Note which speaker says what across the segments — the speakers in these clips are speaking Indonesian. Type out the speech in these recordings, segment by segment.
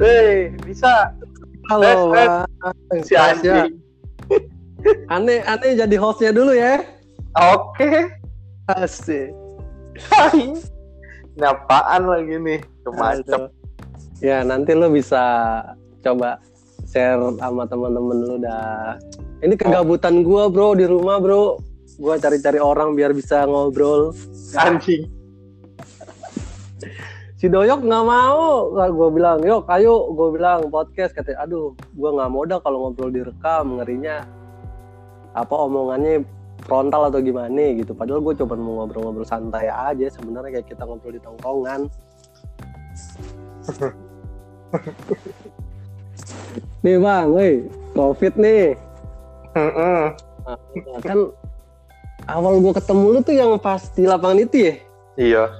Speaker 1: Hei, bisa.
Speaker 2: Halo.
Speaker 1: Si anjing.
Speaker 2: Aneh, aneh jadi hostnya dulu ya.
Speaker 1: Oke.
Speaker 2: Asik.
Speaker 1: Hai. Ini apaan lagi nih? Kemacem.
Speaker 2: Ya, nanti lu bisa coba share sama teman-teman lu dah. Ini kegabutan gua, Bro, di rumah, Bro. Gua cari-cari orang biar bisa ngobrol.
Speaker 1: Anjing.
Speaker 2: Si Doyok nggak mau. Gue bilang, yuk, ayo. Gue bilang podcast. Katanya, aduh, gue nggak mau dah kalau ngobrol direkam. Ngerinya apa omongannya frontal atau gimana gitu. Padahal gue coba mau ngobrol-ngobrol santai aja. Sebenarnya kayak kita ngobrol di tongkongan. nih bang, woi, covid nih.
Speaker 1: Heeh.
Speaker 2: Nah, kan awal gue ketemu lu tuh yang pas di lapangan itu ya.
Speaker 1: Iya.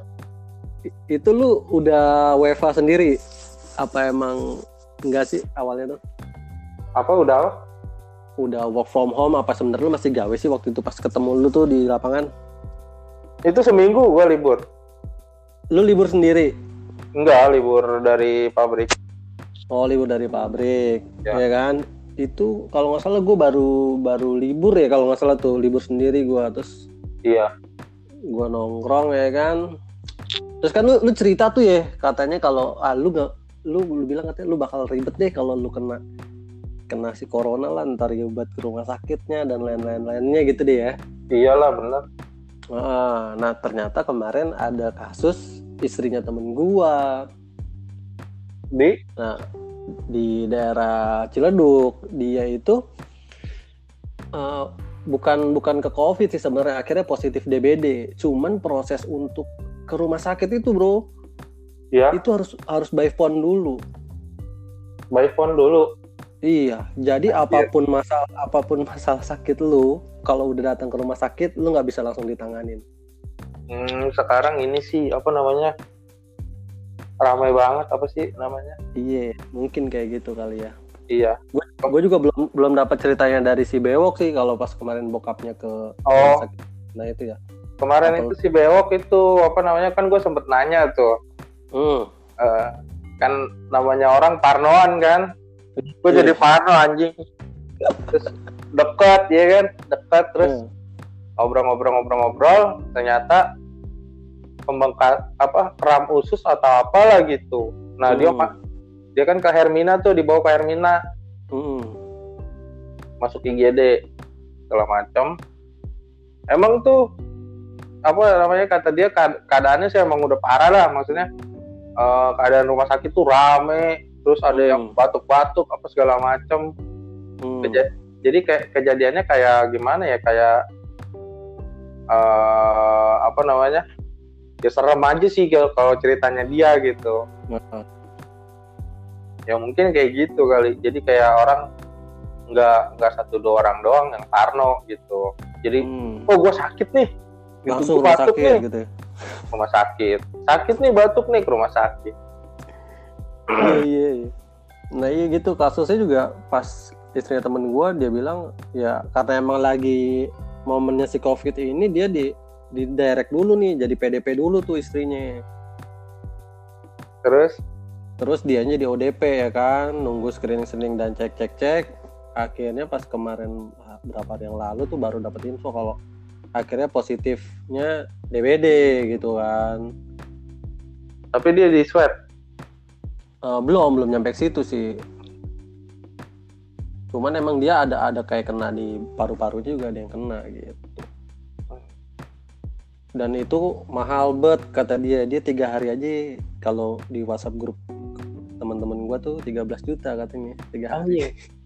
Speaker 2: Itu lu udah WFA sendiri apa emang enggak sih awalnya tuh
Speaker 1: Apa udah? apa?
Speaker 2: udah work from home apa sebenarnya lu masih gawe sih waktu itu pas ketemu lu tuh di lapangan
Speaker 1: Itu seminggu gua libur.
Speaker 2: lu libur sendiri
Speaker 1: Enggak, libur dari pabrik.
Speaker 2: oh libur dari pabrik
Speaker 1: Ya.
Speaker 2: ya, kan itu kalau nggak salah gue baru baru libur ya kalau nggak salah tuh libur sendiri gue terus
Speaker 1: Iya.
Speaker 2: gue nongkrong ya kan terus kan lu, lu cerita tuh ya katanya kalau ah lu nggak lu, lu bilang katanya lu bakal ribet deh kalau lu kena kena si corona lah ntar ribet ke rumah sakitnya dan lain-lain lainnya gitu deh ya.
Speaker 1: Iyalah bener.
Speaker 2: Ah, nah ternyata kemarin ada kasus istrinya temen gua.
Speaker 1: Di?
Speaker 2: Nah di daerah Ciledug dia itu eh, bukan bukan ke covid sih sebenarnya akhirnya positif DBD cuman proses untuk ke rumah sakit itu bro
Speaker 1: ya,
Speaker 2: itu harus harus by phone dulu
Speaker 1: by phone dulu.
Speaker 2: iya jadi
Speaker 1: Anjir.
Speaker 2: apa pun masalah apa pun masalah sakit lu kalau udah datang ke rumah sakit lu nggak bisa langsung ditanganin
Speaker 1: Hmm, sekarang ini sih apa namanya? Ramai banget apa sih namanya?
Speaker 2: iya mungkin kayak gitu kali ya
Speaker 1: Iya.
Speaker 2: gue juga belum belum dapat ceritanya dari si Bewok sih kalau pas kemarin bokapnya ke
Speaker 1: Oh.
Speaker 2: rumah sakit. nah itu ya
Speaker 1: Kemarin
Speaker 2: Apa?
Speaker 1: itu si Bewok itu apa namanya kan gue sempet nanya tuh
Speaker 2: hmm.
Speaker 1: eh, kan namanya orang Parnoan kan gue
Speaker 2: Iya.
Speaker 1: jadi Parno anjing terus deket ya kan deket terus
Speaker 2: Hmm.
Speaker 1: ngobrol-ngobrol-ngobrol-ngobrol ternyata pembengkak apa kram usus atau apalah gitu nah dia
Speaker 2: Hmm.
Speaker 1: ma- dia kan ke Hermina tuh dibawa ke Hermina
Speaker 2: Hmm.
Speaker 1: masuk IGD segala macam emang tuh apa namanya kata dia kead- keadaannya sih emang udah parah lah maksudnya eh, keadaan rumah sakit tuh rame terus ada yang
Speaker 2: Hmm.
Speaker 1: batuk-batuk apa segala macam
Speaker 2: Hmm.
Speaker 1: Keja- jadi kayak kejadiannya kayak gimana ya kayak eh apa namanya ya serem aja sih kalau ceritanya dia gitu
Speaker 2: Nah,
Speaker 1: ya mungkin kayak gitu kali jadi kayak orang nggak nggak satu dua orang doang yang parno gitu jadi
Speaker 2: hmm.
Speaker 1: oh gue sakit nih
Speaker 2: langsung rumah sakit
Speaker 1: nih.
Speaker 2: gitu ya.
Speaker 1: rumah sakit. Sakit nih batuk nih ke rumah sakit.
Speaker 2: Iya iya iya. nah iya gitu. Kasusnya juga pas istrinya temen gua dia bilang ya karena emang lagi momennya si covid ini dia di di direct dulu nih jadi PDP dulu tuh istrinya.
Speaker 1: Terus?
Speaker 2: Terus dianya di ODP ya kan, nunggu screening screening dan cek cek cek. Akhirnya pas kemarin ah, berapa hari yang lalu tuh baru dapat info kalau akhirnya positifnya DBD gitu kan.
Speaker 1: tapi dia di swab
Speaker 2: Eh, belum belum nyampe ke situ sih. Cuman emang dia ada ada kayak kena di paru-parunya juga ada yang kena gitu. Dan itu mahal bet kata dia dia tiga hari aja kalau di WhatsApp grup teman-teman gua tuh 13 juta katanya tiga hari.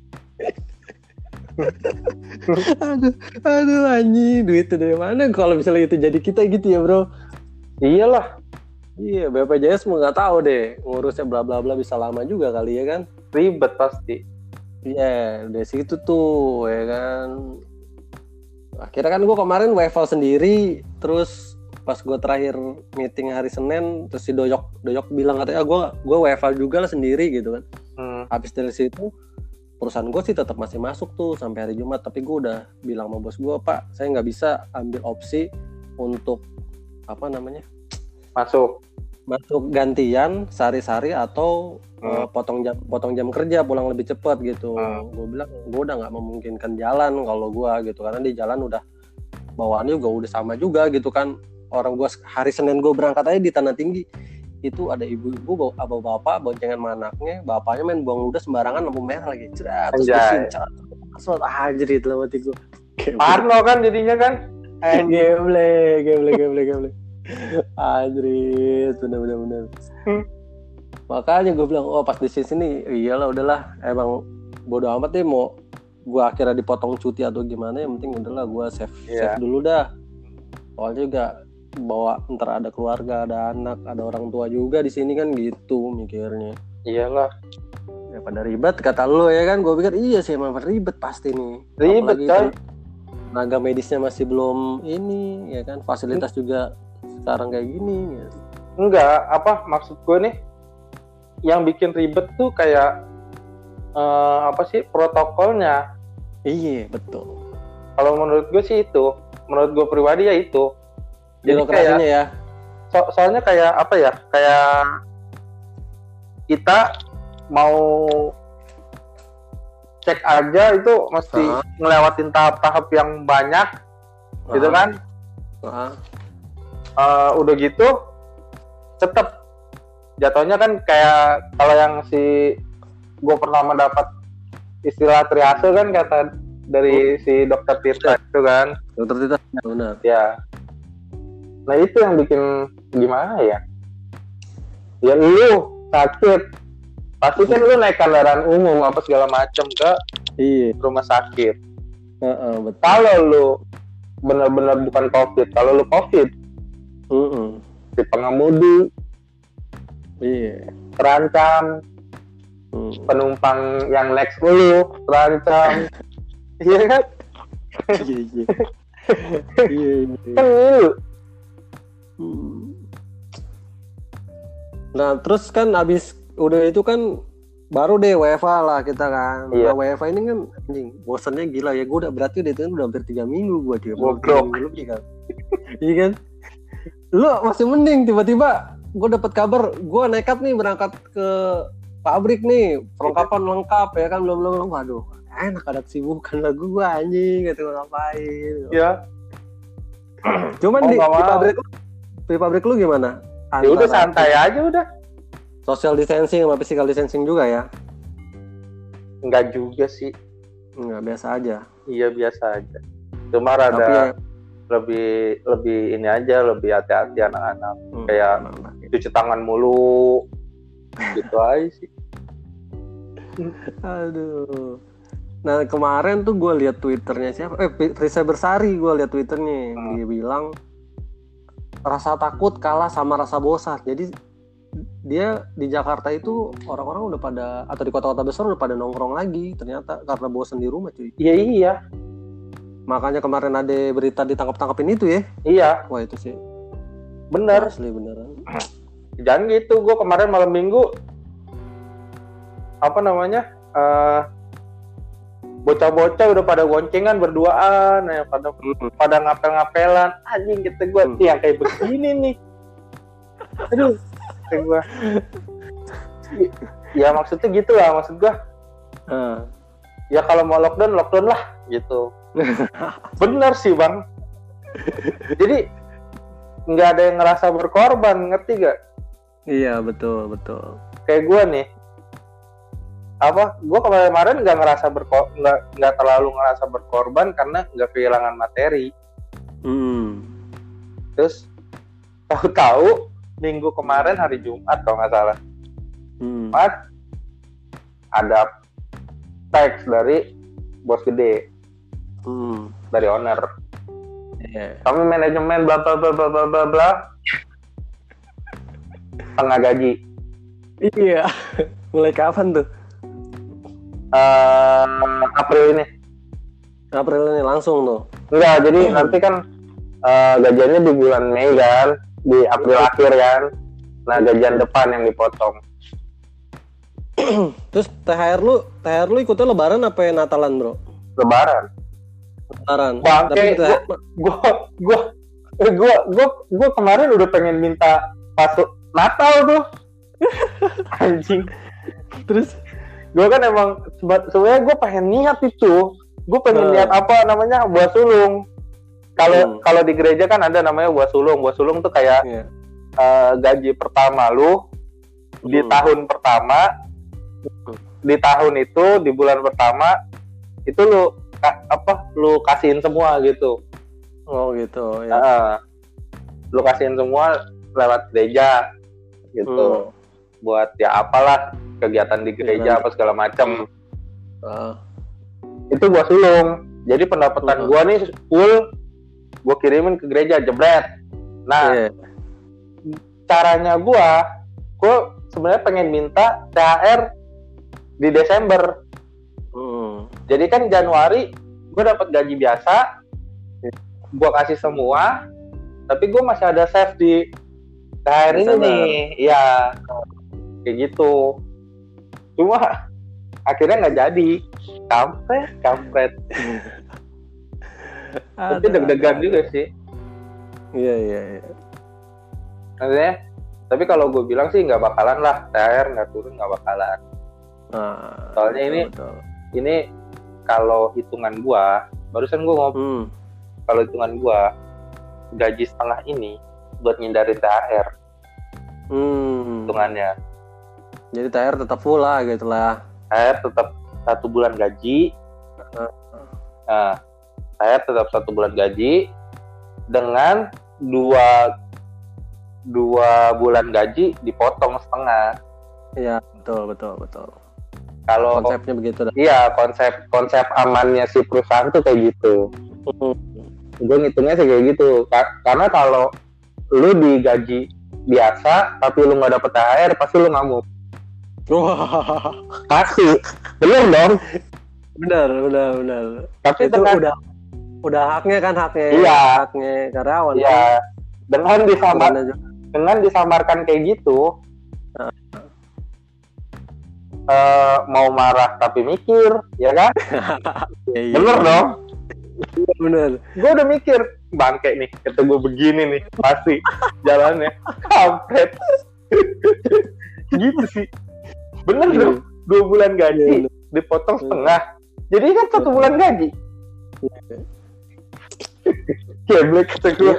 Speaker 2: aduh, aduh anjing duit itu dari mana kalau misalnya itu jadi kita gitu ya bro?
Speaker 1: iyalah
Speaker 2: Iya BPJS mau nggak tahu deh ngurusnya bla bla bla bisa lama juga kali ya kan?
Speaker 1: ribet pasti
Speaker 2: Iya, dari situ tuh ya kan. Akhirnya kan gue kemarin WFH sendiri, terus pas gue terakhir meeting hari Senin, terus si Doyok Doyok bilang katanya gue gue WFH juga lah sendiri gitu kan.
Speaker 1: hmm.
Speaker 2: Habis dari situ perusahaan gue sih tetap masih masuk tuh sampai hari Jumat, tapi gue udah bilang sama bos gue pak, saya nggak bisa ambil opsi untuk apa namanya
Speaker 1: masuk.
Speaker 2: masuk gantian sehari-hari atau
Speaker 1: Hmm.
Speaker 2: eh, potong jam potong jam kerja pulang lebih cepat gitu.
Speaker 1: Hmm.
Speaker 2: gue bilang gue udah nggak memungkinkan jalan kalau gue gitu. Karena di jalan udah bawaannya juga udah sama juga gitu kan. Orang gue hari senin gue berangkat aja di tanah tinggi itu ada ibu-ibu bawa apa bapak boncengan sama anaknya bapaknya main buang ludah sembarangan lampu merah lagi cerat terus bersihin, cerat. Asal anjir itu dalam hati gue
Speaker 1: Parno kan jadinya kan. Anjing.
Speaker 2: Gameplay, gameplay, gameplay, gameplay. Anjir, bener bener bener.
Speaker 1: Hmm.
Speaker 2: Makanya gue bilang, oh pas di sini iyalah udahlah, emang bodo amat deh mau gue akhirnya dipotong cuti atau gimana, yang penting udahlah gue save,
Speaker 1: Iya.
Speaker 2: save dulu dah. Soalnya juga bawa ntar ada keluarga, ada anak, ada orang tua juga di sini kan gitu mikirnya.
Speaker 1: Iyalah.
Speaker 2: Ya pada ribet kata lo ya kan, gue pikir iya sih emang ribet pasti nih.
Speaker 1: Ribet,
Speaker 2: Apalagi kan tenaga medisnya masih belum ini ya kan fasilitas juga sekarang kayak gini ya.
Speaker 1: Enggak, apa maksud gue nih? Yang bikin ribet tuh kayak eh, apa sih protokolnya?
Speaker 2: iya betul
Speaker 1: Kalau menurut gue sih itu, menurut gue pribadi ya itu. Jadi
Speaker 2: birokrasinya
Speaker 1: kayak
Speaker 2: ya.
Speaker 1: so- soalnya kayak apa ya? Kayak kita mau cek aja itu mesti
Speaker 2: Hah?
Speaker 1: ngelewatin tahap-tahap yang banyak, gitu
Speaker 2: Ah,
Speaker 1: kan?
Speaker 2: ah,
Speaker 1: Eh, udah gitu tetap jatuhnya kan kayak kalau yang si gue pernah mendapat istilah triase kan kata dari si dokter Tirta itu kan?
Speaker 2: Dokter Tita ya, benar.
Speaker 1: Ya nah itu yang bikin gimana ya? Ya lu sakit. Pasti kan lu naik kendaraan umum apa segala macam ke
Speaker 2: iya.
Speaker 1: Rumah sakit.
Speaker 2: Heeh, betul.
Speaker 1: Kalau lu benar-benar bukan covid kalau lu covid
Speaker 2: Mm-mm.
Speaker 1: si pengemudi
Speaker 2: iya.
Speaker 1: terancam
Speaker 2: Mm.
Speaker 1: penumpang yang next lu terancam. Iya kan?
Speaker 2: Iya iya. Iya iya.
Speaker 1: kan lu
Speaker 2: Hmm. nah terus kan abis udah itu kan baru deh WFA lah kita kan.
Speaker 1: Iya.
Speaker 2: nah, WFA ini kan anjing bosannya gila ya. Gue udah berarti udah itu udah hampir tiga minggu gue dia.
Speaker 1: Goblok.
Speaker 2: lebih kan. Iya kan? Lu masih mending tiba-tiba gue dapat kabar gue nekat nih berangkat ke pabrik nih. Perlengkapan lengkap ya kan belum belum waduh enak ada kesibukan lah gue anjing gitu ngapain.
Speaker 1: Ya
Speaker 2: cuman di, di pabrik di pabrik lu gimana?
Speaker 1: Ya udah
Speaker 2: Antara
Speaker 1: santai aja udah.
Speaker 2: Social distancing sama physical distancing juga ya?
Speaker 1: Enggak juga sih.
Speaker 2: Nggak biasa aja.
Speaker 1: Iya biasa aja. Cuma
Speaker 2: tapi ya
Speaker 1: rada lebih lebih ini aja lebih hati-hati anak-anak.
Speaker 2: Hmm,
Speaker 1: kayak-
Speaker 2: emang lah.
Speaker 1: cuci tangan mulu. Gitu aja sih.
Speaker 2: Aduh. Nah kemarin tuh gue lihat twitternya siapa? Eh Risa Bersari gue lihat twitternya.
Speaker 1: Hmm.
Speaker 2: dia bilang rasa takut kalah sama rasa bosan. Jadi dia di Jakarta itu orang-orang udah pada atau di kota-kota besar udah pada nongkrong lagi ternyata karena bosan di rumah cuy.
Speaker 1: Iya iya
Speaker 2: makanya kemarin ada berita ditangkap-tangkapin itu ya.
Speaker 1: Iya.
Speaker 2: Wah itu sih.
Speaker 1: Bener.
Speaker 2: Asli beneran.
Speaker 1: Jangan gitu. Gue kemarin malam minggu apa namanya eh bocah-bocah udah pada goncengan berduaan ya pada pada ngapel-ngapelan. Anjing gitu gue
Speaker 2: Hmm.
Speaker 1: yang kayak begini nih. Aduh kata gue ya maksudnya gitu lah maksud gue
Speaker 2: Ah,
Speaker 1: ya kalau mau lockdown lockdown lah gitu. Bener sih bang. Jadi nggak ada yang ngerasa berkorban ngerti gak
Speaker 2: iya betul betul.
Speaker 1: Kayak gue nih apa gue kemarin-kemarin nggak ngerasa berko nggak nggak terlalu ngerasa berkorban karena nggak kehilangan materi
Speaker 2: hmm.
Speaker 1: terus tahu-tahu minggu kemarin hari Jumat kalau nggak salah
Speaker 2: Hmm.
Speaker 1: Jumat ada teks dari bos gede
Speaker 2: Hmm.
Speaker 1: dari owner
Speaker 2: Iya.
Speaker 1: kami manajemen bla bla bla bla bla bla bla tengah gaji
Speaker 2: Iya. Mulai kapan tuh?
Speaker 1: Eh April ini.
Speaker 2: April ini langsung tuh.
Speaker 1: enggak jadi nanti kan eh, gajiannya di bulan Mei kan di April akhir kan. Nah gajian depan yang dipotong.
Speaker 2: Terus THR lu, THR lu ikutnya lebaran apa ya Natalan, Bro?
Speaker 1: lebaran.
Speaker 2: Lebaran.
Speaker 1: Bangke,
Speaker 2: Tapi THR,
Speaker 1: gua gua gua gua gua kemarin udah pengen minta pas Natal tuh. Anjing.
Speaker 2: Terus
Speaker 1: gue kan emang sebenarnya gue pengen niat itu gue pengen
Speaker 2: Hmm.
Speaker 1: niat apa namanya buah sulung kalau
Speaker 2: Hmm.
Speaker 1: kalau di gereja kan ada namanya buah sulung buah sulung tuh kayak
Speaker 2: Iya.
Speaker 1: eh, gaji pertama lu di
Speaker 2: Hmm.
Speaker 1: tahun pertama di tahun itu di bulan pertama itu lu ka- apa lu kasihin semua gitu
Speaker 2: oh gitu ya
Speaker 1: Heeh. lu kasihin semua lewat gereja gitu
Speaker 2: Hmm.
Speaker 1: Buat ya apalah kegiatan di gereja
Speaker 2: nanti.
Speaker 1: apa segala macam
Speaker 2: Ah,
Speaker 1: itu gua sulung. Jadi pendapatan
Speaker 2: Hmm.
Speaker 1: gua nih full gua kirimin ke gereja jebret. Nah
Speaker 2: iya.
Speaker 1: caranya gua gua sebenarnya pengen minta THR di Desember.
Speaker 2: Hmm.
Speaker 1: jadi kan Januari gua dapat gaji biasa gua kasih semua tapi gua masih ada save di THR ini nih. Iya kayak gitu. Cuma akhirnya nggak jadi. Kampret kampret. Tapi deg-degan
Speaker 2: ada.
Speaker 1: juga sih.
Speaker 2: Iya iya iya.
Speaker 1: Maksudnya tapi kalau gue bilang sih nggak bakalan lah. THR nggak turun nggak bakalan.
Speaker 2: Nah,
Speaker 1: Soalnya
Speaker 2: betul,
Speaker 1: ini-
Speaker 2: betul.
Speaker 1: ini kalau hitungan gua barusan gua ngomong
Speaker 2: Hmm.
Speaker 1: kalau hitungan gua gaji setengah ini buat ngindarin THR
Speaker 2: Hmm.
Speaker 1: hitungannya
Speaker 2: Jadi THR tetap full lah gitu lah.
Speaker 1: THR tetap satu bulan gaji nah THR tetap satu bulan gaji dengan dua dua bulan gaji dipotong setengah
Speaker 2: Iya, betul betul betul.
Speaker 1: kalau
Speaker 2: Konsepnya begitu dah.
Speaker 1: iya konsep konsep amannya si perusahaan tuh kayak gitu
Speaker 2: Hmm.
Speaker 1: gue ngitungnya sih kayak gitu Ka- karena kalau lu digaji biasa tapi lu nggak dapet THR pasti lu ngamuk
Speaker 2: Wah,
Speaker 1: pasti bener dong
Speaker 2: benar benar benar.
Speaker 1: tapi
Speaker 2: Itu
Speaker 1: dengan
Speaker 2: udah udah haknya kan haknya
Speaker 1: Iya.
Speaker 2: haknya karyawan.
Speaker 1: ya dengan
Speaker 2: kan.
Speaker 1: disamar
Speaker 2: Bukannya juga-
Speaker 1: dengan disamarkan kayak gitu
Speaker 2: Heeh.
Speaker 1: eh, mau marah tapi mikir ya kan
Speaker 2: Iya, iya.
Speaker 1: bener dong
Speaker 2: bener.
Speaker 1: gue udah mikir bangke nih gue begini nih pasti jalannya kampret gitu sih bener
Speaker 2: Iya.
Speaker 1: dong dua bulan
Speaker 2: Iya,
Speaker 1: gaji
Speaker 2: bener.
Speaker 1: dipotong setengah jadi kan satu bulan gaji
Speaker 2: Iya.
Speaker 1: Geblek kata gue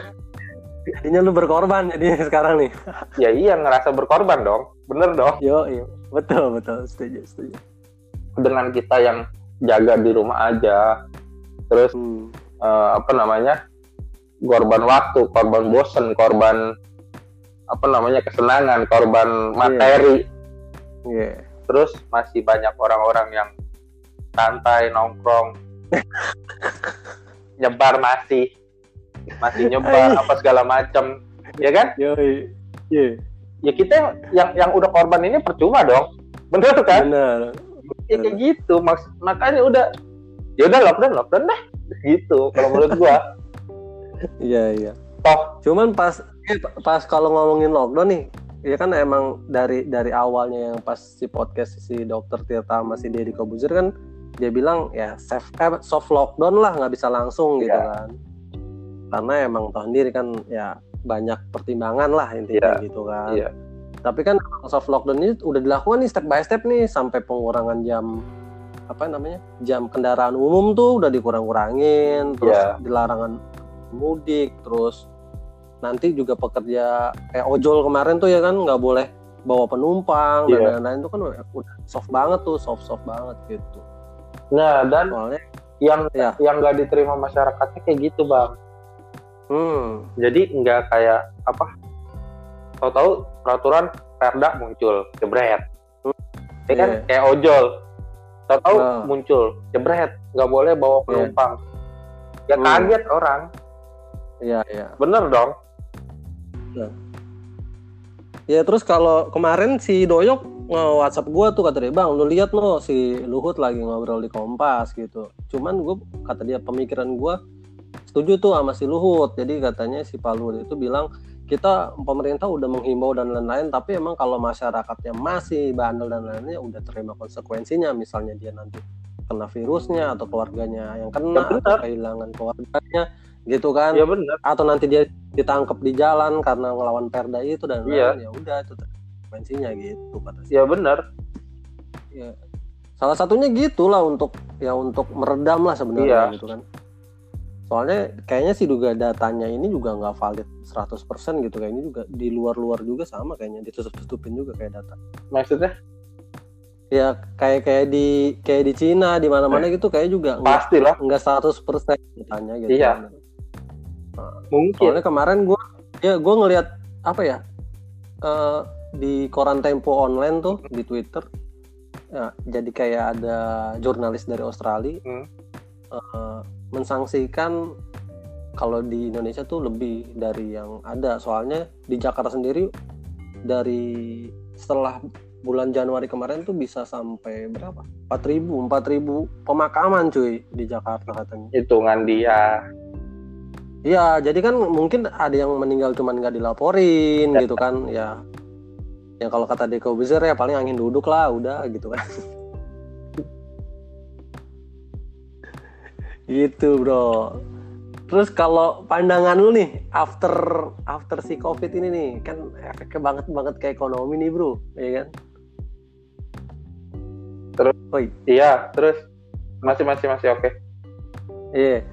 Speaker 2: Jadinya lu berkorban jadi sekarang nih.
Speaker 1: ya iya ngerasa berkorban dong bener dong
Speaker 2: Yo, iya. Betul betul setuju setuju.
Speaker 1: dengan kita yang jaga di rumah aja terus
Speaker 2: Hmm.
Speaker 1: eh, apa namanya korban waktu korban bosen korban apa namanya kesenangan korban materi
Speaker 2: Iya.
Speaker 1: terus masih banyak orang-orang yang santai nongkrong. Nyebar masih masih nyebar apa segala macam ya kan?
Speaker 2: Iya.
Speaker 1: ya kita yang yang, yang udah korban ini percuma dong. Bener kan?
Speaker 2: Benar.
Speaker 1: ya kayak gitu Maks- makanya udah ya udah lockdown lockdown deh. Gitu kalau menurut gua.
Speaker 2: Iya, iya.
Speaker 1: toh.
Speaker 2: Cuman pas eh, pas kalau ngomongin lockdown nih, ya kan emang dari dari awalnya yang pas si podcast si dokter Tirta sama si Deddy Kobuzer kan dia bilang ya safe eh, soft lockdown lah nggak bisa langsung gitu
Speaker 1: Iya.
Speaker 2: kan. Karena emang tahu sendiri kan ya banyak pertimbangan lah intinya
Speaker 1: Iya.
Speaker 2: gitu kan.
Speaker 1: Iya.
Speaker 2: Tapi kan soft lockdown ini udah dilakukan nih step by step nih sampai pengurangan jam apa namanya jam kendaraan umum tuh udah dikurang-kurangin terus
Speaker 1: Iya.
Speaker 2: dilarangan mudik terus nanti juga pekerja kayak ojol kemarin tuh ya kan nggak boleh bawa penumpang dan
Speaker 1: Iya.
Speaker 2: lain-lain itu kan udah, soft banget tuh soft soft banget gitu
Speaker 1: nah dan
Speaker 2: soalnya
Speaker 1: yang
Speaker 2: Iya.
Speaker 1: yang nggak diterima masyarakatnya kayak gitu bang
Speaker 2: hmm
Speaker 1: jadi nggak kayak apa tahu-tahu peraturan perda muncul jebret ya kan
Speaker 2: Iya.
Speaker 1: kayak ojol tahu-tahu
Speaker 2: Nah.
Speaker 1: muncul jebret nggak boleh bawa
Speaker 2: Iya.
Speaker 1: penumpang ya
Speaker 2: Hmm.
Speaker 1: kaget orang
Speaker 2: iya iya
Speaker 1: bener dong
Speaker 2: ya terus kalau kemarin si Doyok nge WhatsApp gua tuh kata dia bang lu lihat no si Luhut lagi ngobrol di Kompas gitu. Cuman gua kata dia pemikiran gua setuju tuh sama si Luhut. Jadi katanya si Pak Luhut itu bilang kita pemerintah udah menghimbau dan lain-lain tapi emang kalau masyarakatnya masih bandel dan lainnya udah terima konsekuensinya. Misalnya dia nanti kena virusnya atau keluarganya yang kena
Speaker 1: Ya,
Speaker 2: atau kehilangan keluarganya gitu kan
Speaker 1: Iya benar.
Speaker 2: atau nanti dia ditangkap di jalan karena ngelawan perda itu dan
Speaker 1: Iya.
Speaker 2: lain-lain, ya udah itu konsekuensinya gitu kata
Speaker 1: Iya benar.
Speaker 2: ya salah satunya gitulah untuk ya untuk meredam lah sebenarnya
Speaker 1: Iya.
Speaker 2: gitu kan soalnya kayaknya sih juga datanya ini juga nggak valid 100% gitu kayaknya juga di luar-luar juga sama kayaknya ditutup-tutupin juga kayak data
Speaker 1: Maksudnya
Speaker 2: ya kayak kayak di kayak di Cina di mana-mana gitu kayak juga
Speaker 1: pastilah
Speaker 2: nggak 100% datanya gitu
Speaker 1: Iya. Mungkin.
Speaker 2: soalnya kemarin gua ya gua ngelihat apa ya eh, di koran Tempo online tuh di Twitter ya, jadi kayak ada jurnalis dari Australia
Speaker 1: Hmm.
Speaker 2: eh, mensangsikan kalau di Indonesia tuh lebih dari yang ada soalnya di Jakarta sendiri dari setelah bulan Januari kemarin tuh bisa sampai berapa 4000 4000 pemakaman cuy di Jakarta katanya
Speaker 1: Hitungan dia.
Speaker 2: Iya, jadi kan mungkin ada yang meninggal cuman nggak dilaporin
Speaker 1: Ya.
Speaker 2: gitu kan, ya. Yang kalau kata Deko Bezer ya paling angin duduk lah, udah gitu kan. gitu bro. Terus kalau pandangan lu nih after after si covid ini nih kan efeknya banget banget ke ekonomi nih bro, ya kan?
Speaker 1: Iya, terus masih masih masih oke.
Speaker 2: Iya.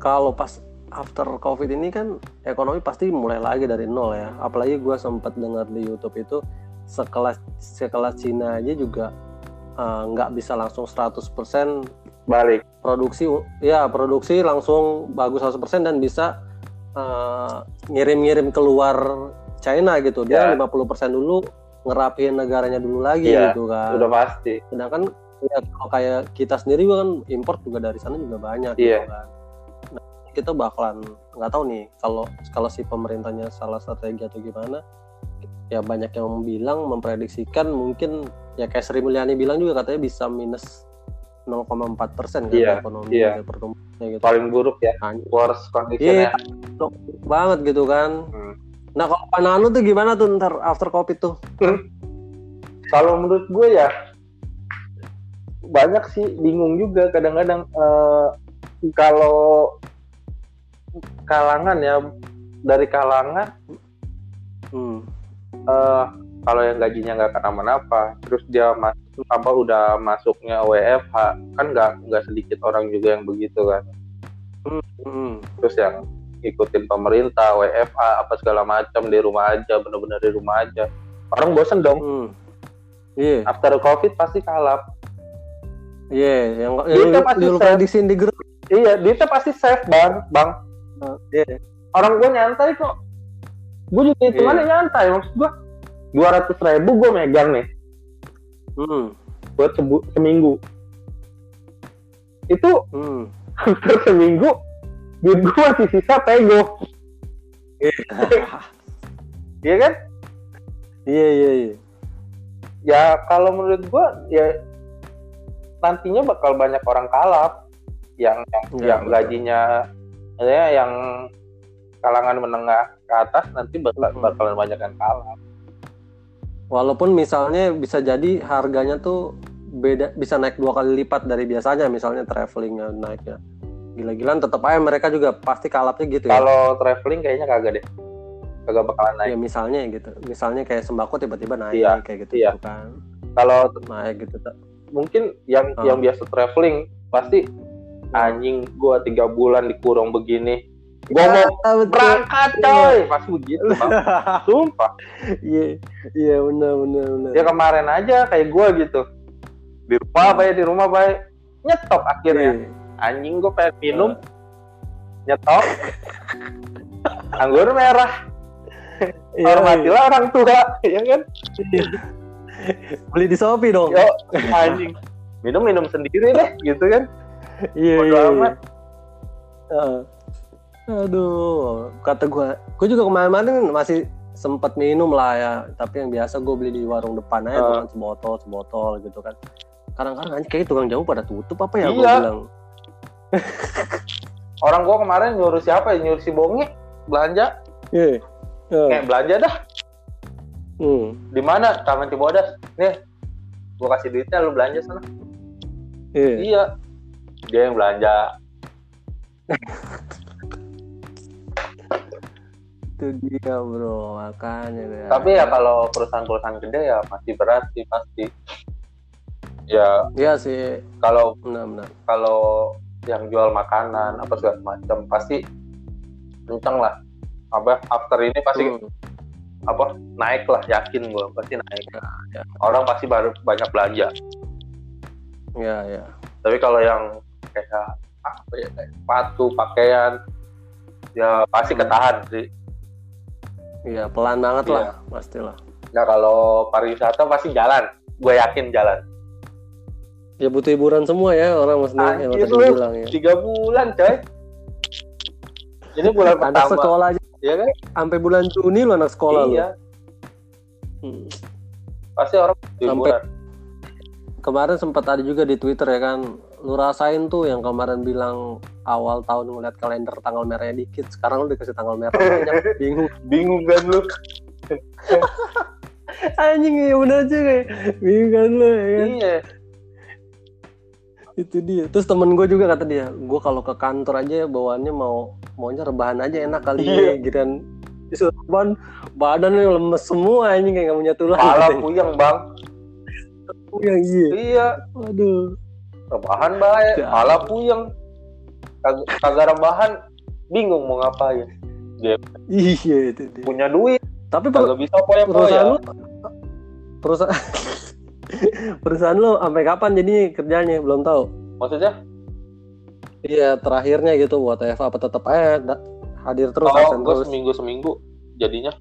Speaker 2: Kalau pas after covid ini kan ekonomi pasti mulai lagi dari nol ya. Apalagi gue sempat dengar di YouTube itu sekelas sekelas Cina aja juga eh, nggak bisa langsung 100%
Speaker 1: Balik.
Speaker 2: produksi ya produksi langsung bagus 100% dan bisa eh, ngirim-ngirim keluar China gitu. Dia
Speaker 1: Ya.
Speaker 2: 50% dulu ngerapiin negaranya dulu lagi
Speaker 1: Iya,
Speaker 2: gitu kan
Speaker 1: Udah pasti.
Speaker 2: sedangkan ya, kalau kayak kita sendiri kan import juga dari sana juga banyak
Speaker 1: Iya.
Speaker 2: gitu kan nah, kita bakalan nggak tahu nih kalau kalau si pemerintahnya salah strategi atau gimana ya banyak yang bilang memprediksikan mungkin ya kayak Sri Mulyani bilang juga katanya bisa minus 0,4 persen kan
Speaker 1: Iya,
Speaker 2: ekonomi ya, pertumbuhannya gitu
Speaker 1: Paling buruk ya.
Speaker 2: Anjir
Speaker 1: Worst condition
Speaker 2: Iya.
Speaker 1: ya.
Speaker 2: banget gitu kan
Speaker 1: Hmm.
Speaker 2: nah kalau pandangan lu tuh gimana tuh ntar after covid tuh
Speaker 1: Kalau menurut gue ya banyak sih bingung juga kadang-kadang eh, kalau kalangan ya dari kalangan
Speaker 2: hmm.
Speaker 1: eh kalau yang gajinya nggak kenapa-napa terus dia masuk apa udah masuknya WFH kan nggak nggak sedikit orang juga yang begitu kan
Speaker 2: Hmm.
Speaker 1: terus yang ikutin pemerintah WFH apa segala macam di rumah aja bener-bener di rumah aja orang bosen dong
Speaker 2: Hmm. Iya,
Speaker 1: after covid pasti kalap
Speaker 2: iya, yang
Speaker 1: Dia
Speaker 2: yang lu
Speaker 1: save.
Speaker 2: prediksiin di grup.
Speaker 1: iya duitnya pasti safe bang bang
Speaker 2: Iya.
Speaker 1: orang gue nyantai kok gue juga hitungannya nyantai maksud gue dua ratus ribu gue megang nih
Speaker 2: Hmm.
Speaker 1: buat sebu- seminggu itu
Speaker 2: Hmm.
Speaker 1: hampir seminggu duit gue masih sisa pego iya kan
Speaker 2: Iya iya iya.
Speaker 1: ya kalau menurut gue ya nantinya bakal banyak orang kalap yang yang,
Speaker 2: Iya,
Speaker 1: yang
Speaker 2: betul.
Speaker 1: gajinya ya yang kalangan menengah ke atas nanti bakal
Speaker 2: Hmm.
Speaker 1: bakalan banyak yang kalap
Speaker 2: Walaupun misalnya bisa jadi harganya tuh beda bisa naik dua kali lipat dari biasanya misalnya travelingnya naiknya gila-gilaan tetap aja mereka juga pasti kalapnya gitu ya.
Speaker 1: kalau traveling kayaknya kagak deh kagak bakalan naik
Speaker 2: Ya misalnya gitu. Misalnya kayak sembako tiba-tiba naik
Speaker 1: Iya,
Speaker 2: kayak gitu
Speaker 1: iya.
Speaker 2: kan.
Speaker 1: kalau
Speaker 2: Naik gitu.
Speaker 1: mungkin yang
Speaker 2: Ah.
Speaker 1: yang biasa traveling pasti anjing gua tiga bulan dikurung begini. Gua mau
Speaker 2: Ah, betul.
Speaker 1: berangkat coy. Pasti begitu Bang. sumpah.
Speaker 2: Iya, iya benar benar benar.
Speaker 1: ya kemarin aja kayak gua gitu. Di rumah baik di rumah baik nyetok akhirnya.
Speaker 2: Iya.
Speaker 1: anjing gua pengen minum. Nyetok. Anggur merah.
Speaker 2: Iya,
Speaker 1: hormatilah orang tua ya kan?
Speaker 2: Iya. Beli di Shopee dong.
Speaker 1: yo anjing. Minum minum sendiri deh gitu kan
Speaker 2: Iya,
Speaker 1: bodo
Speaker 2: iya, iya.
Speaker 1: amat.
Speaker 2: Heeh. aduh, kata gua, gua juga kemarin-kemarin masih sempat minum lah ya, tapi yang biasa gue beli di warung depan aja,
Speaker 1: Ah.
Speaker 2: bukan sebotol, sebotol gitu kan. Kadang-kadang kayak tukang jamu pada tutup apa ya?
Speaker 1: Iya.
Speaker 2: bilang.
Speaker 1: orang gua kemarin nyuruh siapa ya nyuruh si bongi belanja
Speaker 2: Iya. Iya.
Speaker 1: kayak belanja dah
Speaker 2: Hmm.
Speaker 1: di mana Taman Cibodas nih gua kasih duitnya lu belanja sana
Speaker 2: Iya.
Speaker 1: iya dia yang belanja
Speaker 2: itu dia bro makanya ya.
Speaker 1: Tapi ya kalau perusahaan-perusahaan gede ya masih berat sih pasti. Ya
Speaker 2: Iya sih
Speaker 1: kalau
Speaker 2: benar-benar
Speaker 1: kalau yang jual makanan apa segala macam pasti kenceng lah. Apa after ini pasti
Speaker 2: Hmm.
Speaker 1: apa naik lah yakin gue pasti naik.
Speaker 2: ya.
Speaker 1: Orang pasti baru banyak belanja.
Speaker 2: Iya iya
Speaker 1: Tapi kalau yang kayak apa ya kayak sepatu, pakaian ya pasti
Speaker 2: Hmm.
Speaker 1: ketahan sih.
Speaker 2: iya pelan banget
Speaker 1: Iya.
Speaker 2: lah pastilah
Speaker 1: Nah kalau pariwisata pasti jalan. Gue yakin jalan.
Speaker 2: ya butuh hiburan semua ya orang maksudnya yang
Speaker 1: Anjir
Speaker 2: tadi bilang ya
Speaker 1: Tiga bulan coy. Ini bulan
Speaker 2: anak
Speaker 1: pertama.
Speaker 2: sekolah aja
Speaker 1: Iya kan?
Speaker 2: sampai bulan Juni lu anak sekolah
Speaker 1: iya.
Speaker 2: Hmm.
Speaker 1: Pasti orang
Speaker 2: Sampai-
Speaker 1: hiburan.
Speaker 2: kemarin sempat ada juga di Twitter ya kan lu rasain tuh yang kemarin bilang awal tahun ngeliat kalender tanggal merahnya dikit sekarang lu dikasih tanggal merah banyak bingung
Speaker 1: Bingung kan lu?
Speaker 2: anjing ya bener juga ya. bingung kan lu ya kan
Speaker 1: Iya.
Speaker 2: itu dia terus temen gue juga kata dia gue kalau ke kantor aja bawaannya mau maunya rebahan aja enak kali
Speaker 1: Iya.
Speaker 2: ya gitu kan rebahan badannya lemes semua anjing kayak gak punya tulang katanya.
Speaker 1: puyeng bang.
Speaker 2: yang iya
Speaker 1: Iya.
Speaker 2: aduh
Speaker 1: Rebahan baik.
Speaker 2: Ya.
Speaker 1: Kepala puyeng. Kag- Kagak rebahan. Bingung mau ngapain.
Speaker 2: iya itu dia
Speaker 1: Punya duit.
Speaker 2: tapi per-
Speaker 1: Kagak bisa ya.
Speaker 2: perusahaan lu
Speaker 1: poya-poya.
Speaker 2: perusahaan perusahaan lu sampai kapan jadi kerjanya belum tahu
Speaker 1: Maksudnya?
Speaker 2: iya terakhirnya gitu buat Eva apa tetap aja da- hadir terus
Speaker 1: Oh, gue
Speaker 2: terus
Speaker 1: seminggu seminggu jadinya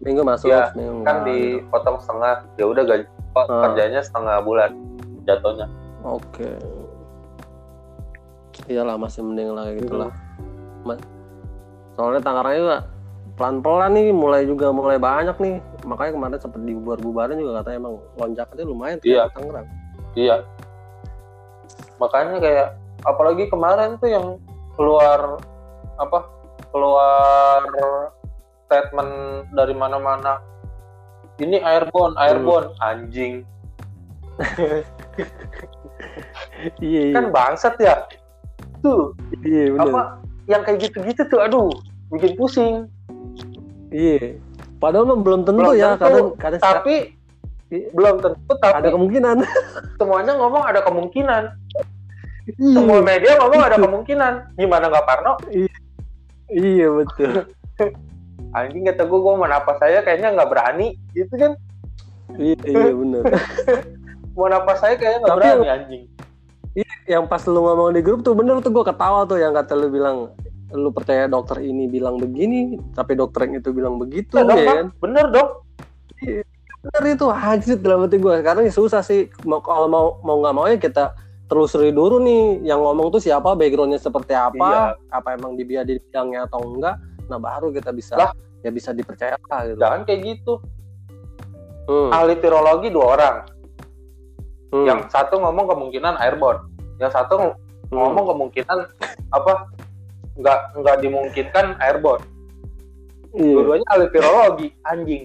Speaker 2: minggu masuk
Speaker 1: Iya,
Speaker 2: seminggu
Speaker 1: kan
Speaker 2: enggak, gitu.
Speaker 1: dipotong setengah ya udah gaji
Speaker 2: Ah.
Speaker 1: kerjanya setengah bulan jatuhnya
Speaker 2: Oke. Iyalah masih mending lah kayak gitu lah. Soalnya Tangerang juga pelan-pelan nih mulai juga mulai banyak nih. Makanya kemarin sempat dibubar-bubarin juga katanya emang lonjaknya lumayan
Speaker 1: Iya.
Speaker 2: di Tangerang.
Speaker 1: iya makanya kayak apalagi kemarin tuh yang keluar apa keluar statement dari mana-mana ini airborne airborne anjing
Speaker 2: Iya iya.
Speaker 1: kan bangsat ya tuh
Speaker 2: iya bener.
Speaker 1: apa yang kayak gitu-gitu tuh aduh bikin pusing
Speaker 2: Iya. Padahal belum tentu
Speaker 1: Belum
Speaker 2: ya
Speaker 1: tentu,
Speaker 2: kadang kadang
Speaker 1: tapi
Speaker 2: Iya.
Speaker 1: belum tentu tapi
Speaker 2: ada kemungkinan.
Speaker 1: semuanya ngomong ada kemungkinan
Speaker 2: Iya.
Speaker 1: semua media ngomong ada kemungkinan gimana nggak Parno
Speaker 2: Iya betul.
Speaker 1: anjing kata gue gue mau napas saya kayaknya nggak berani gitu kan
Speaker 2: iya iya bener.
Speaker 1: Mau napas saya kayaknya nggak berani anjing.
Speaker 2: Yang pas lu ngomong di grup tuh bener tuh gue ketawa tuh yang kata lu bilang lu percaya dokter ini bilang begini tapi dokter yang itu bilang begitu
Speaker 1: ya, dong,
Speaker 2: ya kan?
Speaker 1: Bener dong.
Speaker 2: Bener itu anjir dalam hati gue sekarang ya susah sih. Mau kalau mau mau nggak mau ya kita telusuri dulu nih yang ngomong tuh siapa backgroundnya seperti apa apa emang di dia di bidangnya atau enggak nah baru kita bisa
Speaker 1: Lah.
Speaker 2: ya bisa dipercaya lah gitu.
Speaker 1: Jangan kayak gitu.
Speaker 2: Hmm,
Speaker 1: ahli virologi dua orang
Speaker 2: hmm,
Speaker 1: yang satu ngomong kemungkinan airborne yang satu
Speaker 2: hmm.
Speaker 1: ngomong kemungkinan apa nggak nggak dimungkinkan airborne
Speaker 2: iya
Speaker 1: dua-duanya ahli virologi anjing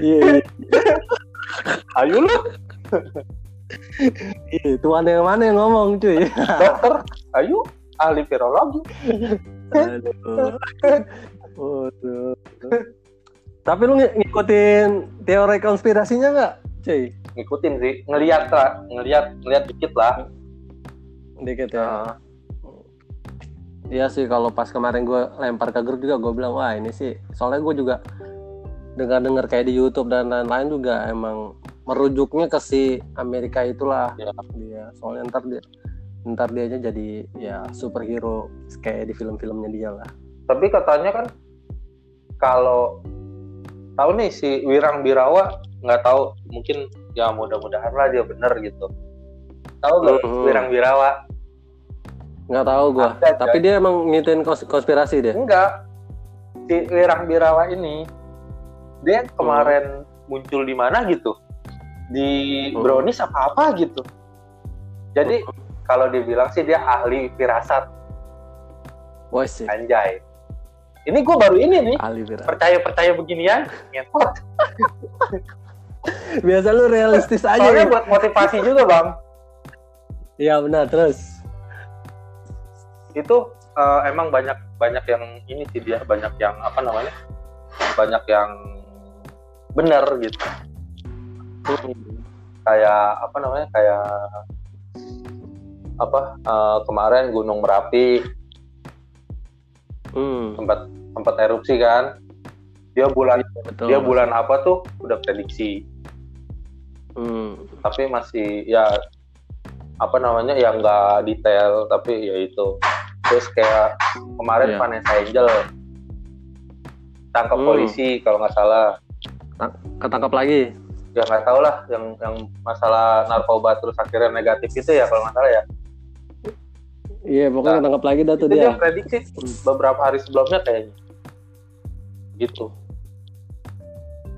Speaker 2: iya iya.
Speaker 1: ayo lu
Speaker 2: iya tuan yang mana yang ngomong cuy
Speaker 1: dokter ayo ahli virologi.
Speaker 2: Waduh. Tapi lu ng- ngikutin teori konspirasinya nggak, cuy?
Speaker 1: Ngikutin sih ngeliat lah ngeliat ngeliat dikit lah
Speaker 2: Dikit ya. Iya sih, kalau pas kemarin gue lempar ke grup juga gue bilang wah ini sih. Soalnya gue juga dengar-dengar kayak di YouTube dan lain-lain juga emang merujuknya ke si Amerika itulah
Speaker 1: Ya.
Speaker 2: dia. Soalnya ntar dia ntar dia aja jadi ya superhero kayak di film-filmnya dia lah.
Speaker 1: tapi katanya kan kalau tahu nih si Wirang Birawa nggak tahu mungkin ya mudah-mudahan lah dia bener gitu. Tahu gak
Speaker 2: Mhm.
Speaker 1: Wirang Birawa
Speaker 2: Nggak tahu gue.
Speaker 1: Ada,
Speaker 2: Tapi dia emang ngikutin kons- konspirasi dia.
Speaker 1: enggak. Si Wirang Birawa ini dia kemarin muncul di mana gitu? Di
Speaker 2: Hmm.
Speaker 1: Brownies apa apa gitu. Jadi kalau dibilang sih dia ahli firasat.
Speaker 2: Sih.
Speaker 1: anjay. Ini gue baru ini nih. Percaya percaya beginian ngetot
Speaker 2: Biasa lu realistis aja.
Speaker 1: soalnya
Speaker 2: ya.
Speaker 1: buat motivasi juga bang
Speaker 2: Iya benar terus.
Speaker 1: itu eh, emang banyak banyak yang ini sih dia banyak yang apa namanya banyak yang benar gitu kayak apa namanya kayak apa eh, kemarin Gunung Merapi
Speaker 2: Hmm,
Speaker 1: sempat sempat erupsi kan dia bulan
Speaker 2: betul.
Speaker 1: dia bulan apa tuh udah prediksi
Speaker 2: Hmm,
Speaker 1: tapi masih ya apa namanya ya nggak detail tapi ya itu terus kayak kemarin
Speaker 2: Iya.
Speaker 1: Vanessa Angel tangkap
Speaker 2: Hmm.
Speaker 1: polisi kalau nggak salah
Speaker 2: ketangkap lagi.
Speaker 1: ya nggak tahu lah yang yang masalah narkoba terus akhirnya negatif itu ya kalau nggak salah ya
Speaker 2: Iya, pokoknya
Speaker 1: Nah,
Speaker 2: ketangkap lagi dah tuh
Speaker 1: dia
Speaker 2: dia.
Speaker 1: prediksi beberapa hari sebelumnya kayaknya gitu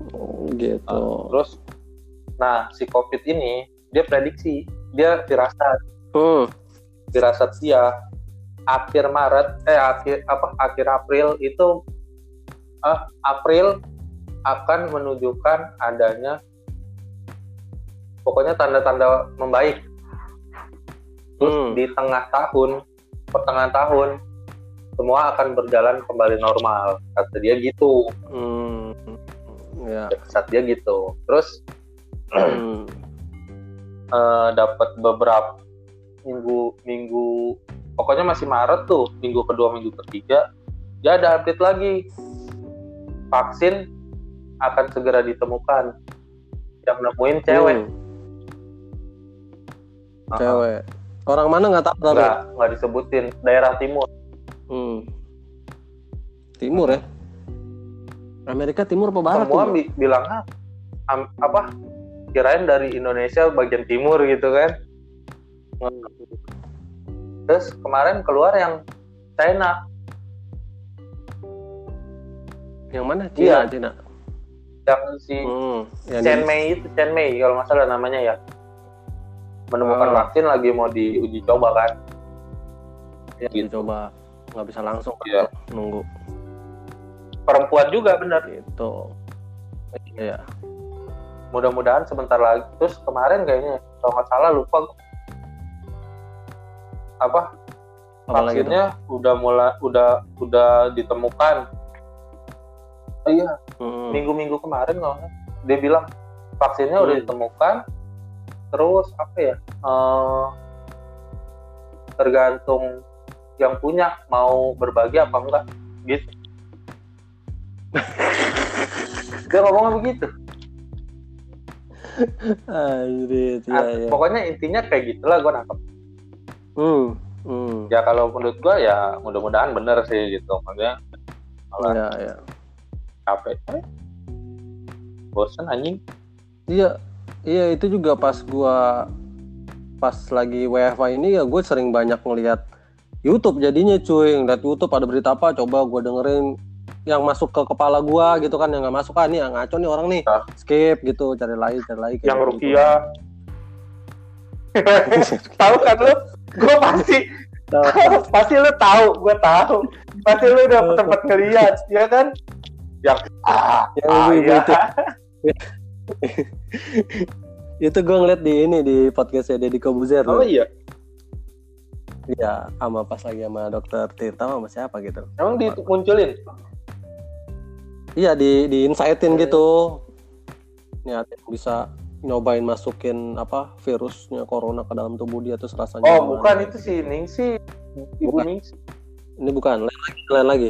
Speaker 2: Oh, gitu.
Speaker 1: Ah, terus nah si covid ini dia prediksi dia firasat
Speaker 2: Hmm,
Speaker 1: firasat dia akhir Maret eh akhir apa akhir April itu eh, April akan menunjukkan adanya pokoknya tanda-tanda membaik. Terus
Speaker 2: Hmm.
Speaker 1: di tengah tahun pertengahan tahun semua akan berjalan kembali normal. Kata dia gitu.
Speaker 2: Hmm, ya.
Speaker 1: saat dia gitu. Terus
Speaker 2: Hmm,
Speaker 1: eh, dapat beberapa minggu minggu pokoknya masih Maret tuh minggu kedua minggu ketiga dia ada update lagi vaksin akan segera ditemukan yang nemuin cewek
Speaker 2: hmm, cewek. Orang mana nggak tahu tapi.
Speaker 1: nggak nggak disebutin daerah timur
Speaker 2: Hmm. Timur ya? Amerika Timur apa Barat?
Speaker 1: semua bi- bilang apa kirain dari Indonesia bagian timur gitu kan terus kemarin keluar yang China
Speaker 2: Yang mana?
Speaker 1: Iya.
Speaker 2: Cina, Cina.
Speaker 1: yang si
Speaker 2: Hmm, yang
Speaker 1: Chen
Speaker 2: di-
Speaker 1: Mei itu Chen Mei kalau nggak salah namanya ya menemukan
Speaker 2: Ah.
Speaker 1: vaksin lagi mau diuji coba kan
Speaker 2: yang
Speaker 1: gitu.
Speaker 2: dicoba nggak bisa langsung
Speaker 1: Iya.
Speaker 2: nunggu
Speaker 1: perempuan juga benar
Speaker 2: gitu. Iya.
Speaker 1: Mudah-mudahan sebentar lagi. Terus kemarin kayaknya kalau nggak salah lupa apa?
Speaker 2: Apalagi
Speaker 1: vaksinnya udah mulai udah udah ditemukan. Oh iya
Speaker 2: Hmm.
Speaker 1: minggu-minggu kemarin kalau dia bilang vaksinnya udah
Speaker 2: Hmm.
Speaker 1: ditemukan. Terus apa ya eh, tergantung yang punya mau berbagi apa enggak gitu. Dia ngomongnya begitu
Speaker 2: Anjir, iya,
Speaker 1: Ah,
Speaker 2: iya.
Speaker 1: pokoknya intinya kayak gitulah gue nangkep
Speaker 2: Hmm. Hmm.
Speaker 1: ya kalau menurut gue ya mudah-mudahan bener sih gitu maksudnya malah
Speaker 2: Iya, iya.
Speaker 1: capek eh, bosen anjing
Speaker 2: Iya, iya itu juga pas gua pas lagi WFA ini ya gue sering banyak ngeliat YouTube jadinya cuy ngeliat YouTube ada berita apa coba gua dengerin yang masuk ke kepala gua gitu kan yang nggak masuk kan nih yang ngaco nih orang nih
Speaker 1: Ah.
Speaker 2: skip gitu cari lagi cari kayak
Speaker 1: yang
Speaker 2: gitu.
Speaker 1: Rukia tahu kan lu gue pasti pasti lu tahu gue tahu pasti lu udah tempat ngeliat ya kan yang ah,
Speaker 2: Yang
Speaker 1: ah,
Speaker 2: ibu-ibu
Speaker 1: iya.
Speaker 2: itu. itu gue ngeliat di ini di podcastnya Deddy Kobuzer
Speaker 1: oh iya
Speaker 2: Iya, sama pas lagi sama dokter Tirta sama siapa gitu.
Speaker 1: emang dimunculin
Speaker 2: Iya di di insightin
Speaker 1: Hmm.
Speaker 2: gitu. Niatin bisa nyobain masukin apa virusnya corona ke dalam tubuh dia terus rasanya.
Speaker 1: oh bukan itu sih Ningsi ibu
Speaker 2: Bukan.
Speaker 1: Ningsi
Speaker 2: Ini bukan lain lagi, lain lagi.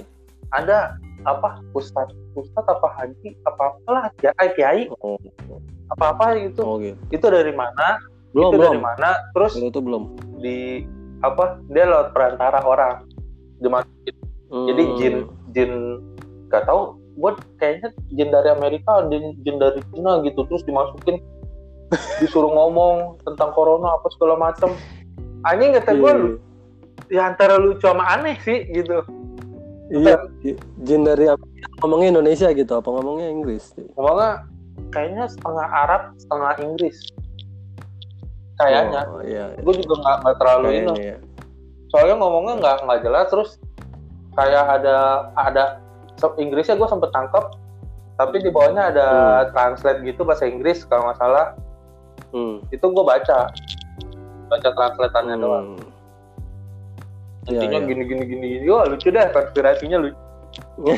Speaker 1: ada apa Ustadz Ustadz apa Haji apa apalah ya Kiai Kiai
Speaker 2: Oh,
Speaker 1: apa apa gitu
Speaker 2: oh gitu.
Speaker 1: itu dari mana
Speaker 2: Belum
Speaker 1: itu
Speaker 2: belum.
Speaker 1: dari mana terus
Speaker 2: itu belum.
Speaker 1: di apa dia lewat perantara orang dimasukin jadi
Speaker 2: Hmm.
Speaker 1: jin jin gak tahu gue kayaknya jin dari Amerika jin, jin dari Cina gitu terus dimasukin disuruh ngomong tentang corona apa segala macam anjing kata gue
Speaker 2: Iya.
Speaker 1: lu ya antara lucu sama aneh sih gitu
Speaker 2: Iya, iya. jin dari Amerika ngomongnya Indonesia gitu apa ngomongnya Inggris?
Speaker 1: ngomongnya kayaknya setengah Arab setengah Inggris kayaknya
Speaker 2: Oh, iya.
Speaker 1: gue juga nggak nggak terlalu ini
Speaker 2: Kayaknya ya.
Speaker 1: soalnya ngomongnya nggak nggak jelas terus kayak ada ada Inggrisnya gue sempet tangkep tapi di bawahnya ada translate gitu bahasa Inggris kalau nggak salah
Speaker 2: Hmm.
Speaker 1: itu gue baca baca translatannya doang
Speaker 2: Hmm. Iya,
Speaker 1: intinya
Speaker 2: iya.
Speaker 1: gini gini gini gini oh lucu deh konspirasinya lucu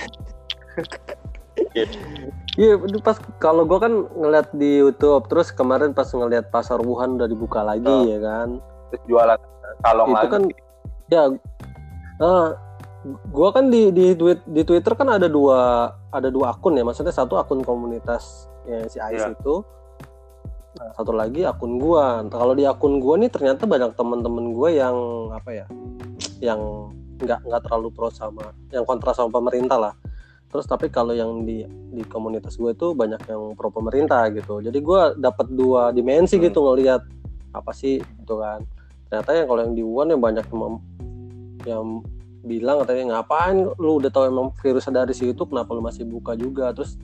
Speaker 2: Iya, itu pas kalau gua kan ngeliat di YouTube, terus kemarin pas ngeliat pasar Wuhan udah dibuka lagi
Speaker 1: Oh.
Speaker 2: ya kan.
Speaker 1: terus jualan kalong
Speaker 2: itu
Speaker 1: lagi
Speaker 2: kan ya eh, gua kan di di tweet di Twitter kan ada dua ada dua akun ya. Maksudnya satu akun komunitas ya, si Ais
Speaker 1: Iya.
Speaker 2: itu. Nah, satu lagi akun gua. Nah, kalau di akun gua nih ternyata banyak temen-temen gua yang apa ya yang nggak nggak terlalu pro sama yang kontra sama pemerintah lah. Terus tapi kalau yang di di komunitas gue itu banyak yang pro pemerintah gitu. Jadi gua dapat dua dimensi
Speaker 1: Hmm.
Speaker 2: gitu ngelihat apa sih gitu kan. Ternyata yang kalau yang di Wuhan yang banyak yang, yang bilang katanya ngapain? Lu udah tahu emang virusnya dari situ kenapa lu masih buka juga? Terus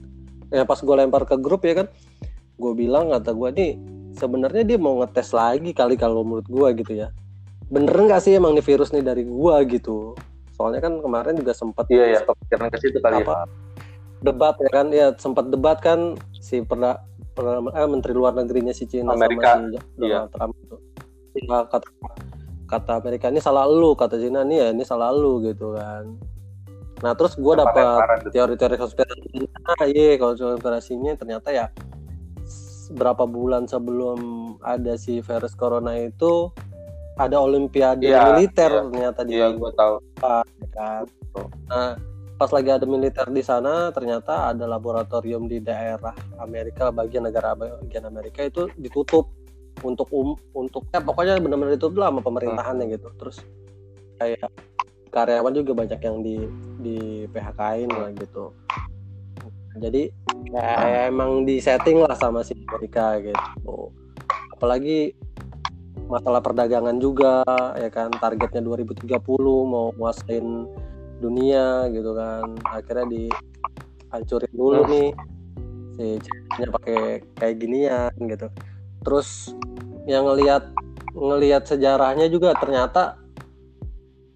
Speaker 2: ya pas gue lempar ke grup ya kan gue bilang kata gue nih sebenarnya dia mau ngetes lagi kali kalau menurut gue gitu ya. Bener nggak sih emang nih virus nih dari gua gitu? Soalnya kan kemarin juga sempat
Speaker 1: iya ya kepikiran ke situ kali ya.
Speaker 2: apa debat ya kan? Ya sempat debat kan si pernah eh, menteri luar negerinya si Cina
Speaker 1: Amerika,
Speaker 2: sama si
Speaker 1: iya.
Speaker 2: Donald Trump itu. Ya, kata kata Amerika ini salah lu kata Cina nih ya ini salah lu gitu kan nah terus gua dapat
Speaker 1: gitu.
Speaker 2: teori-teori konspirasi ah iya kalau konspirasinya ternyata ya berapa bulan sebelum ada si virus corona itu ada olimpiade
Speaker 1: Iya,
Speaker 2: militer
Speaker 1: iya.
Speaker 2: ternyata di
Speaker 1: iya gue tahu
Speaker 2: ya kan. Nah, pas lagi ada militer di sana, ternyata ada laboratorium di daerah Amerika, bagian negara bagian Amerika itu ditutup untuk um untuk ya pokoknya benar-benar ditutup lah sama pemerintahannya gitu. Terus kayak karyawan juga banyak yang di di PHK-in lah gitu. Jadi ya, emang di setting lah sama si Amerika gitu. Apalagi masalah perdagangan juga ya kan targetnya 2030 mau nguasain dunia gitu kan akhirnya dihancurin dulu
Speaker 1: Hmm.
Speaker 2: nih si pakai kayak ginian gitu terus yang ngelihat ngelihat sejarahnya juga ternyata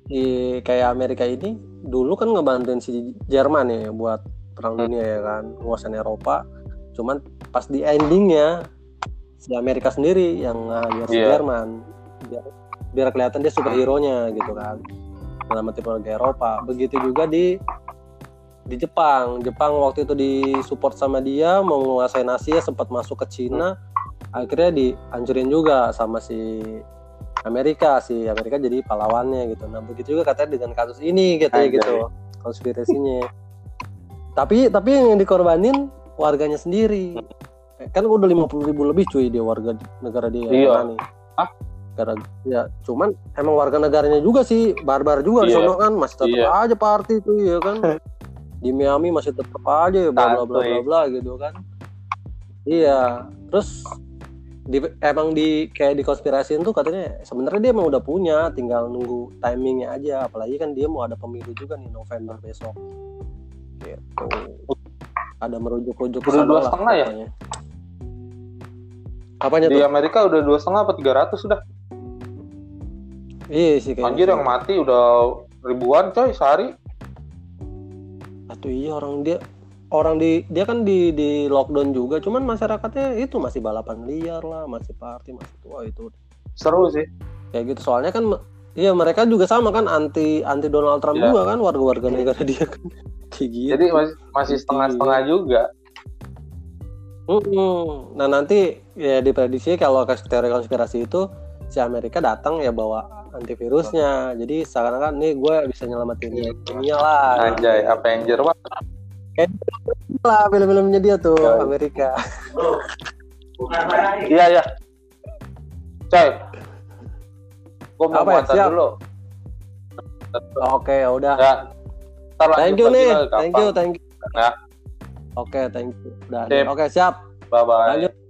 Speaker 2: di kayak Amerika ini dulu kan ngebantuin si Jerman ya buat perang
Speaker 1: Hmm.
Speaker 2: dunia ya kan nguasain Eropa. Cuman pas di endingnya si Amerika sendiri yang ngajar si
Speaker 1: Iya.
Speaker 2: Jerman biar, biar kelihatan dia superhero nya gitu kan. Dalam keluarga Eropa. Begitu juga di di Jepang. Jepang waktu itu disupport sama dia mau menguasai Asia sempat masuk ke Cina akhirnya dihancurin juga sama si Amerika si Amerika jadi pahlawannya gitu nah begitu juga katanya dengan kasus ini katanya
Speaker 1: Anjay.
Speaker 2: gitu konspirasinya tapi tapi yang dikorbanin warganya sendiri kan udah 50 ribu lebih cuy dia warga negara dia
Speaker 1: Iya.
Speaker 2: nih
Speaker 1: Hah?
Speaker 2: Gara, ya cuman emang warga negaranya juga sih barbar juga di
Speaker 1: Iya.
Speaker 2: kan masih tetap
Speaker 1: Iya.
Speaker 2: aja party tuh ya kan di Miami masih tetap aja ya bla bla bla bla gitu kan iya terus di, emang di kayak di konspirasiin tuh katanya sebenarnya dia emang udah punya tinggal nunggu timingnya aja apalagi kan dia mau ada pemilu juga nih November besok gitu ada merujuk-rujuk
Speaker 1: Udah dua setengah ya?
Speaker 2: pokoknya. Apanya
Speaker 1: di
Speaker 2: tuh?
Speaker 1: Amerika udah dua setengah apa tiga ratus sudah
Speaker 2: Iya sih kayaknya.
Speaker 1: anjir yang mati udah ribuan coy sehari
Speaker 2: Aduh iya orang dia orang di dia kan di di lockdown juga, cuman masyarakatnya itu masih balapan liar lah, masih party, masih tua itu
Speaker 1: seru sih
Speaker 2: kayak gitu. Soalnya kan iya mereka juga sama kan anti anti Donald Trump
Speaker 1: Iya.
Speaker 2: juga kan warga-warga negara dia kan kayak gitu.
Speaker 1: jadi masih masih setengah-setengah juga
Speaker 2: Mm-mm. Nah nanti ya diprediksi kalau ke teori konspirasi itu si Amerika datang ya bawa antivirusnya. Jadi seakan-akan nih gue bisa nyelamatin dunia lah.
Speaker 1: anjay Avenger wah
Speaker 2: lah film-filmnya dia tuh
Speaker 1: Ya.
Speaker 2: Amerika.
Speaker 1: iya ya coy gua mau
Speaker 2: Apa ya?
Speaker 1: dulu
Speaker 2: Oke ya udah.
Speaker 1: ya
Speaker 2: Thank you nih. Thank you, thank you.
Speaker 1: Ya.
Speaker 2: Oke, thank you. Udah. Oke, siap.
Speaker 1: bye bye
Speaker 2: Lanjut.